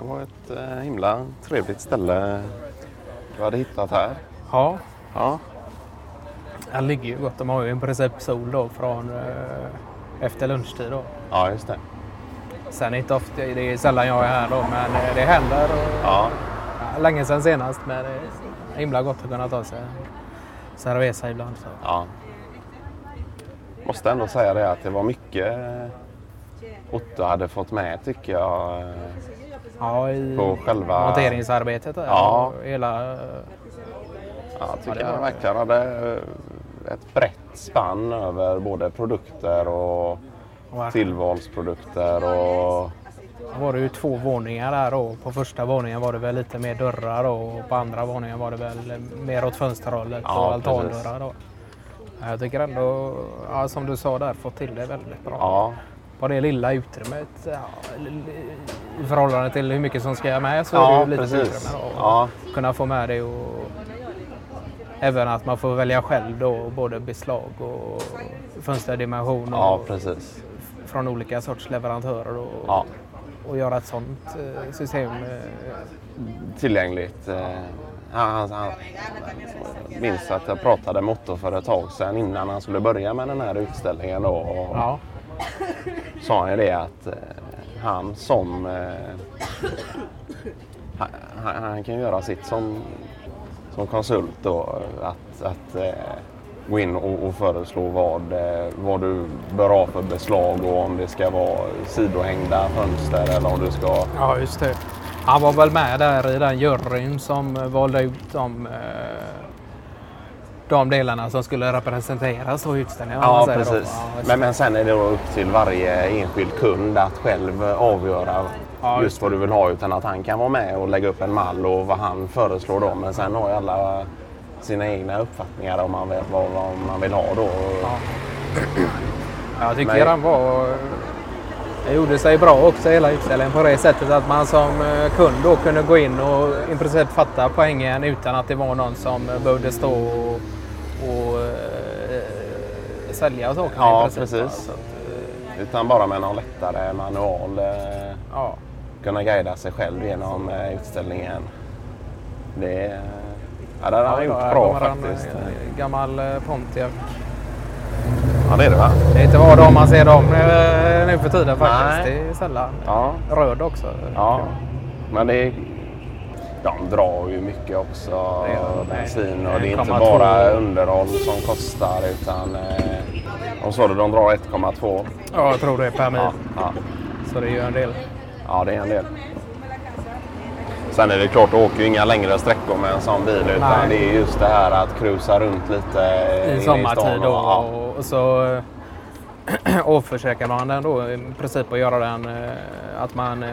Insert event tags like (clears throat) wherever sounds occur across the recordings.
Det var ett eh, himla trevligt ställe du hade hittat här. Ja, Ja, den ligger ju gott. De har ju i princip sol då från eh, efter lunchtid då. ja just det. Sen inte ofta, det är sällan jag är här då, men eh, det händer. Ja, länge sedan senast, men det är himla gott att kunna ta sig en cerveza ibland. Så. ja. Måste ändå säga det att det var mycket Otto hade fått med tycker jag. Eh, Ja, i På själva- monteringsarbetet där. Ja. Hela, Ja, jag Ja, tycker det var- han verkligen hade eh, ett brett spann över både produkter och tillvalsprodukter och Då var det ju två våningar där då. På första våningen var det väl lite mer dörrar då, och på andra våningen var det väl mer åt fönsterhållet Ja, och altandörrar då. Ja, Jag tycker ändå, ja, som du sa där, fått till det väldigt bra. ja, På det lilla utrymmet, ja, i förhållande till hur mycket som ska med så är ja det ju lite precis. Då, Ja, Kunna få med det och även att man får välja själv då, både beslag och fönsterdimension och ja, precis. från olika sorts leverantörer. Och, Ja, och göra ett sånt eh, system. eh, tillgängligt. eh, Han, han, jag minns att jag pratade med Otto för ett tag sedan innan han skulle börja med den här utställningen. Då, och Ja, sa han ju det att han som... Eh, han, han, han kan göra sitt som, som konsult då. Att, att eh, gå in och, och föreslå vad, eh, vad du bör ha för beslag och om det ska vara sidohängda fönster eller om du ska... ja, just det. Han var väl med där i den juryn som valde ut de, eh, de delarna som skulle representeras på utställningen. Ja, precis. Ja, men, men sen är det då upp till varje enskild kund att själv avgöra Ja, just vad du vill ha. Utan att han kan vara med och lägga upp en mall och vad han föreslår då. Men sen har ju alla sina egna uppfattningar om man vet vad, vad man vill ha då. Ja. Jag tycker Men- han var... Det gjorde sig bra också hela utställningen på det sättet att man som eh, kund då kunde gå in och i princip fatta poängen utan att det var någon som eh, behövde stå och, och eh, sälja sakerna. Ja, i princip, precis. va. Att, eh, Utan bara med någon lättare manual eh, ja. kunna guida sig själv genom eh, utställningen. Det, eh, ja, det har han gjort här bra en, faktiskt. eh, gammal eh, Pontiac. Ja, det är det va? Det är inte var dag man ser dem eh, nu för tiden faktiskt. Nej. Det är sällan. Ja. Röd också. Ja, men det är, de drar ju mycket också de. bensin och det är inte 1,2. bara underhåll som kostar utan eh, de sa det, de drar 1,2. Ja, jag tror det är per mil. Ja, ja, Så det är ju en del. ja, det är en del. Sen är det klart, du åker ju inga längre sträckor med en sån bil utan Nej. det är just det här att cruisa runt lite i stan sommartid. och- Och, ja. och så eh, (clears throat) avförsäkrar man den då i princip och göra den eh, att man eh,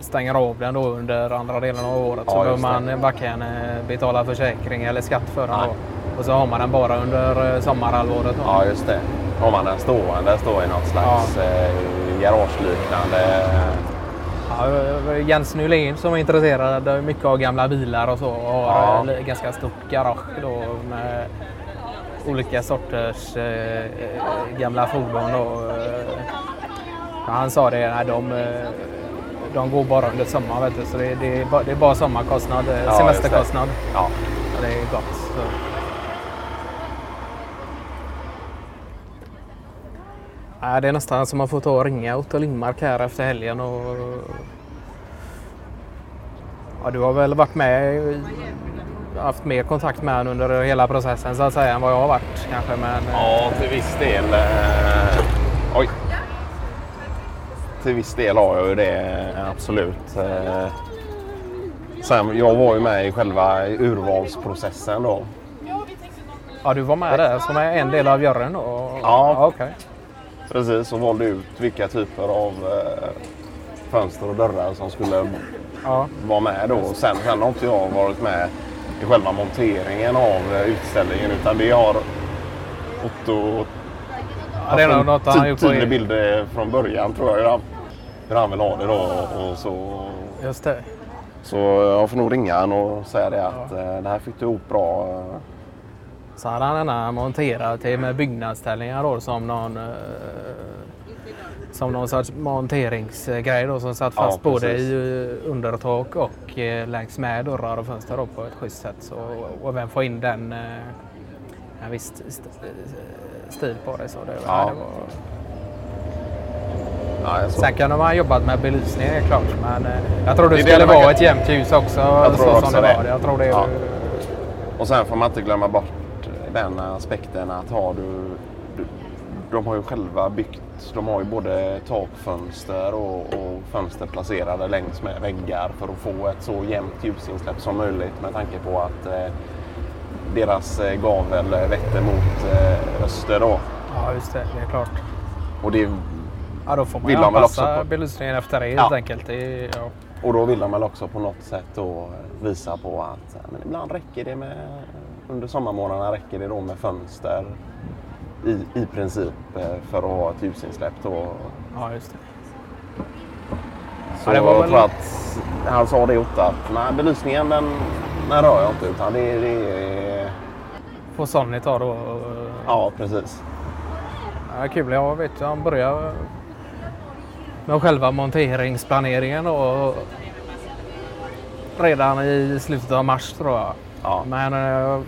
stänger av den då under andra delen av året. Ja, så behöver man varken eh, betala försäkring eller skatt för den. Då. Och så har man den bara under sommarhalvåret. Då. Ja, just det. Har man den stående, står i något slags eh, garageliknande... Ja, Jens Nylén som är intresserad mycket av gamla bilar och så och har Ja. ganska stort garage då med olika sorters eh, gamla fordon. Då. eh. Ja, han sa det, nej, de, eh, de går bara under sommaren vet du, så det, det, är bara, det är bara sommarkostnad, eh, Ja, semesterkostnad. Ja, Ja, det är gott. Så. Ja, det är nästan som man får ta och ringa Otto Lindmark här efter helgen. Och... Ja, du har väl varit med, haft mer kontakt med honom under hela processen så att säga än vad jag har varit kanske. Men, eh, Ja, till viss del. Eh, oj. Till viss del har jag ju det, absolut. Eh, sen, jag var ju med i själva urvalsprocessen då. ja, du var med där som är en del av juryn då? Ja. okej. Precis, och valde ut vilka typer av fönster och dörrar som skulle ja. vara med då. Sen, sen har inte jag varit med i själva monteringen av eh, utställningen utan det har Otto ja, det är något han gjort tydlig bild eh, från början tror jag hur han, hur han vill ha det då. Och så, Just det. så jag får nog ringa han och säga det att eh, det här fick du ihop bra. eh. Så hade han monterat till med byggnadsställningar då som någon... Eh, som någon sorts monteringsgrej då som satt Ja, fast både precis. i eh, undertak och eh, längs med dörrar och fönster då på ett schysst sätt. Så, och vem får in den eh, en viss st- st- stil på det. Så det, Ja. det var, Ja. Sen kan de ha jobbat med belysning är klart. Men eh, jag tror det, Det skulle vara kan- ett jämnt ljus också. Jag tror så också som det det. var. Jag tror det är Ja. Och sen får man inte glömma bort den aspekten att har du, du de har ju själva byggt, de har ju både takfönster och, och fönster placerade längs med väggar för att få ett så jämnt ljusinsläpp som möjligt med tanke på att eh, deras eh, gavel vetter mot eh, öster då. Ja, just det. Det är klart. Och, det, Ja, då får man Vill de väl också belysningen efter det helt Ja. enkelt. Det ja. och då vill de väl också på något sätt då visa på att eh, men ibland räcker det med, under sommarmånaderna räcker det då med fönster i, i princip eh, för att ha ett ljusinsläpp då. ja, just det. Så Ja, det var jag väl- tror att han sa det Otta att nej, belysningen den, den rör jag inte utan det, det är... Får Sonny ta då. Ja precis. Ja, kul. Jag vet ju, han börjar med själva monteringsplaneringen och redan i slutet av mars tror jag. Ja. Men eh,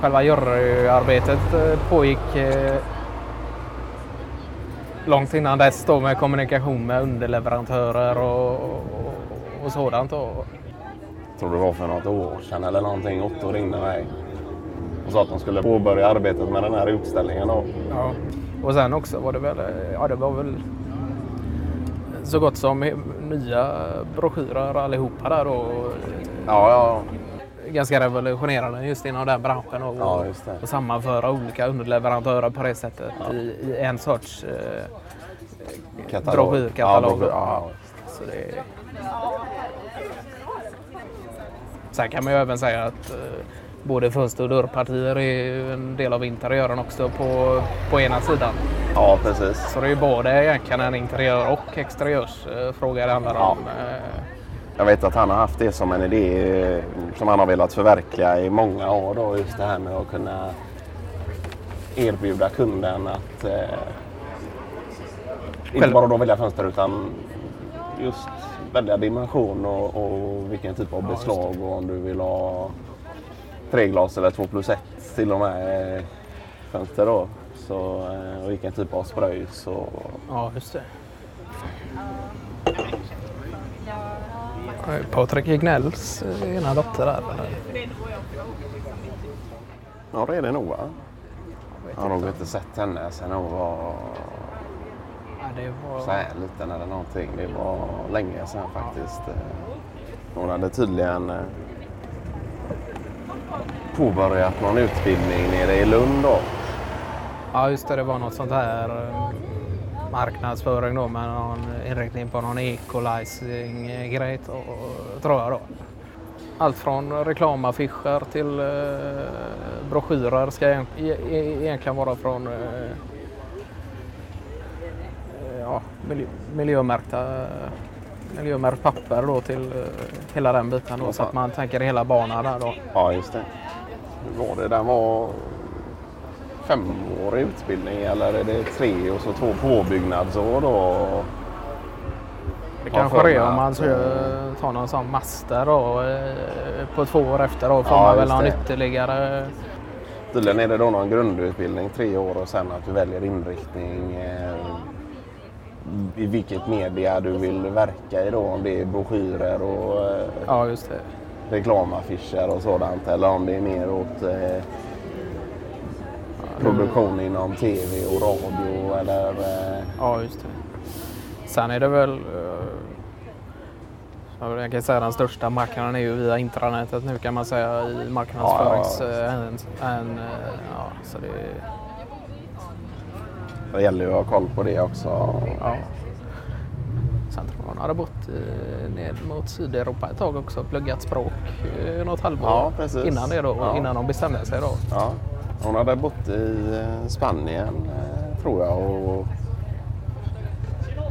själva juryarbetet eh, pågick eh, långt innan dess då med kommunikation med underleverantörer och, och, och sådant. Och, Jag tror det var för något år sedan eller någonting. Otto ringde mig och sa att de skulle påbörja arbetet med den här utställningen. Då. ja. och sen också var det väl, eh, ja det var väl så gott som nya broschyrer allihopa där då. Ja, ja. Ganska revolutionerande just inom den branschen och, Ja, och sammanföra olika underleverantörer på det sättet i, i en sorts eh, Katalog. Ja, broschyr, ja. Så det... Sen kan man ju även säga att eh, både fönster och dörrpartier är en del av interiören också på, på ena sidan. ja, precis. Så det är ju både egentligen en interiör och exteriörsfråga det handlar Ja. om. Eh, Jag vet att han har haft det som en idé eh, som han har velat förverkliga i många år. Då, just det här med att kunna erbjuda kunden att eh, inte bara då välja fönster utan just välja dimension och, och vilken typ av beslag och om du vill ha tre glas eller två plus ett till och med eh, fönster då. Så, eh, och vilken typ av spröjs och Ja, just det. Eh, Patrik Ignells eh, ena dotter där. Ja, det är det nog va? Jag har nog inte sett henne sen hon var Ja, det var... så här liten eller någonting. Det var länge sedan faktiskt. Hon hade tydligen eh, påbörjat någon utbildning nere i Lund då. Ja, just det. Det var något sånt här eh, marknadsföring då med någon inriktning på någon equalizing-grej då, tror jag då. Allt från reklamaffischer till eh, broschyrer ska e- e- egentligen vara från eh, eh, ja, miljö, miljömärkta miljömärkt papper då till eh, hela den biten då, så att man tänker hela banan där då. Ja, just det. Hur var det? Den var femårig utbildning eller är det tre och så två påbyggnadsår då? Det kanske det är om man ska ta någon sån master då, eh, på två år efter då får Ja, man väl någon det. ytterligare. Tydligen är det då någon grundutbildning tre år och sen att du väljer inriktning eh, i vilket media du vill verka i då. Om det är broschyrer och eh, Ja, reklamaffischer och sådant eller om det är mer åt produktion inom tv och radio eller eh, Ja, just det. Sen är det väl... eh, ja, Jag kan säga den största marknaden är ju via intranetet nu kan man säga i marknadsförings... Ja, eh, en, en, ja, så det, det gäller ju att ha koll på det också. ja. Sen tror jag hon hade bott ned mot Sydeuropa ett tag också och pluggat språk något halvår Ja, innan det då, Ja. innan de bestämde sig då. Ja, hon hade bott i eh, Spanien eh, tror jag och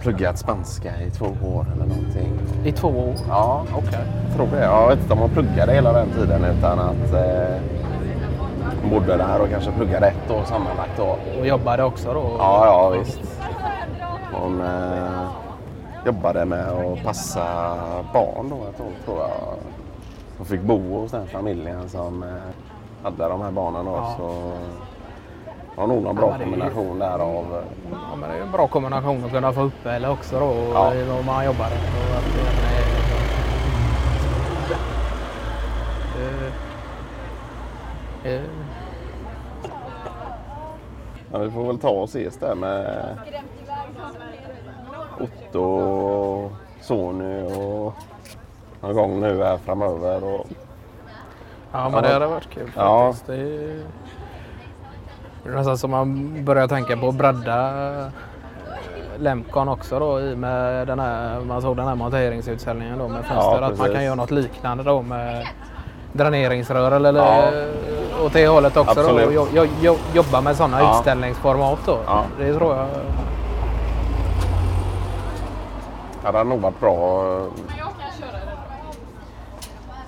pluggat spanska i två år eller någonting. I två år? Ja, Okej. jag tror det. Jag vet inte om hon pluggade hela den tiden utan att eh, hon bodde där och kanske pluggade ett år sammanlagt. Då. Och jobbade också då? Ja, ja visst. Hon eh, jobbade med att passa barn då ett tag tror jag. Hon fick bo hos den familjen som eh, hade de här då. Ja. Så det var nog någon bra det är ju- kombination där av eh, Ja, men det är en bra kombination att kunna få uppehälle också då Ja. vad man jobbar. Och att det är, eh, eh, Ja, vi får väl ta och ses där med Otto och Sony och någon gång nu här framöver. Och, Ja, men Ja. det hade varit kul Ja. faktiskt. Det är det är nästan som man börjar tänka på att bredda Lemcon också då i med den här, man såg den här monteringsutställningen då med fönster. att man kan göra något liknande då med dräneringsrör eller Ja. eh, åt det hållet också då. Och jo, jo, jo, jobba med sådana Ja. utställningsformat då. Ja. Det tror jag. Ja, det hade nog varit bra.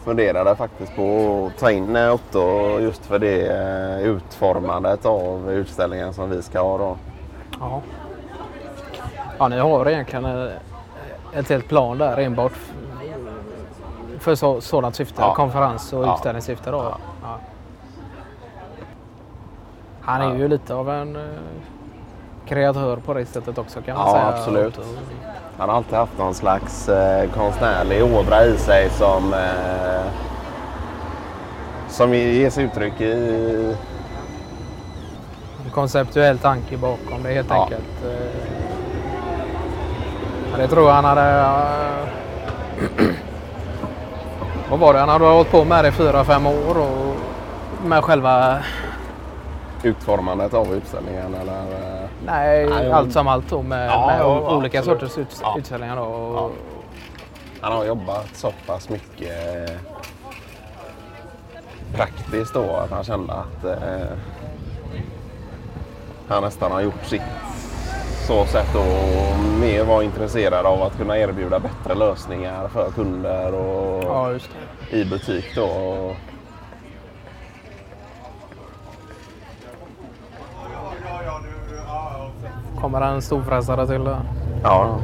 Funderade faktiskt på att ta in eh, Otto just för det eh, utformandet av utställningen som vi ska ha då. Ja. ja, ni har egentligen eh, ett helt plan där enbart för så, sådant syfte. Ja. Konferens och Ja. utställningssyfte. Då. Ja. Han är ju lite av en kreatör på det sättet också kan man Ja, säga. absolut. Och- Han har alltid haft någon slags eh, konstnärlig ådra i sig som, eh, som ges uttryck i... En konceptuell tanke bakom det helt Ja. enkelt. Eh, ja, det tror jag han hade... eh, Vad var det? Han hade hållit på med det i fyra, fem år och med själva... utformandet av utställningen. Eller, eh, Nej, Nej, allt som allt då med, Ja, med ja, olika absolut. sorters ut, Ja. utställningar. Då. Och, Ja. han har jobbat så pass mycket eh, praktiskt då att han kände att eh, han nästan har gjort sitt så sätt och mer var intresserad av att kunna erbjuda bättre lösningar för kunder och ja, just det. i butik då. Och, Kommer en storfräsare till det. ja,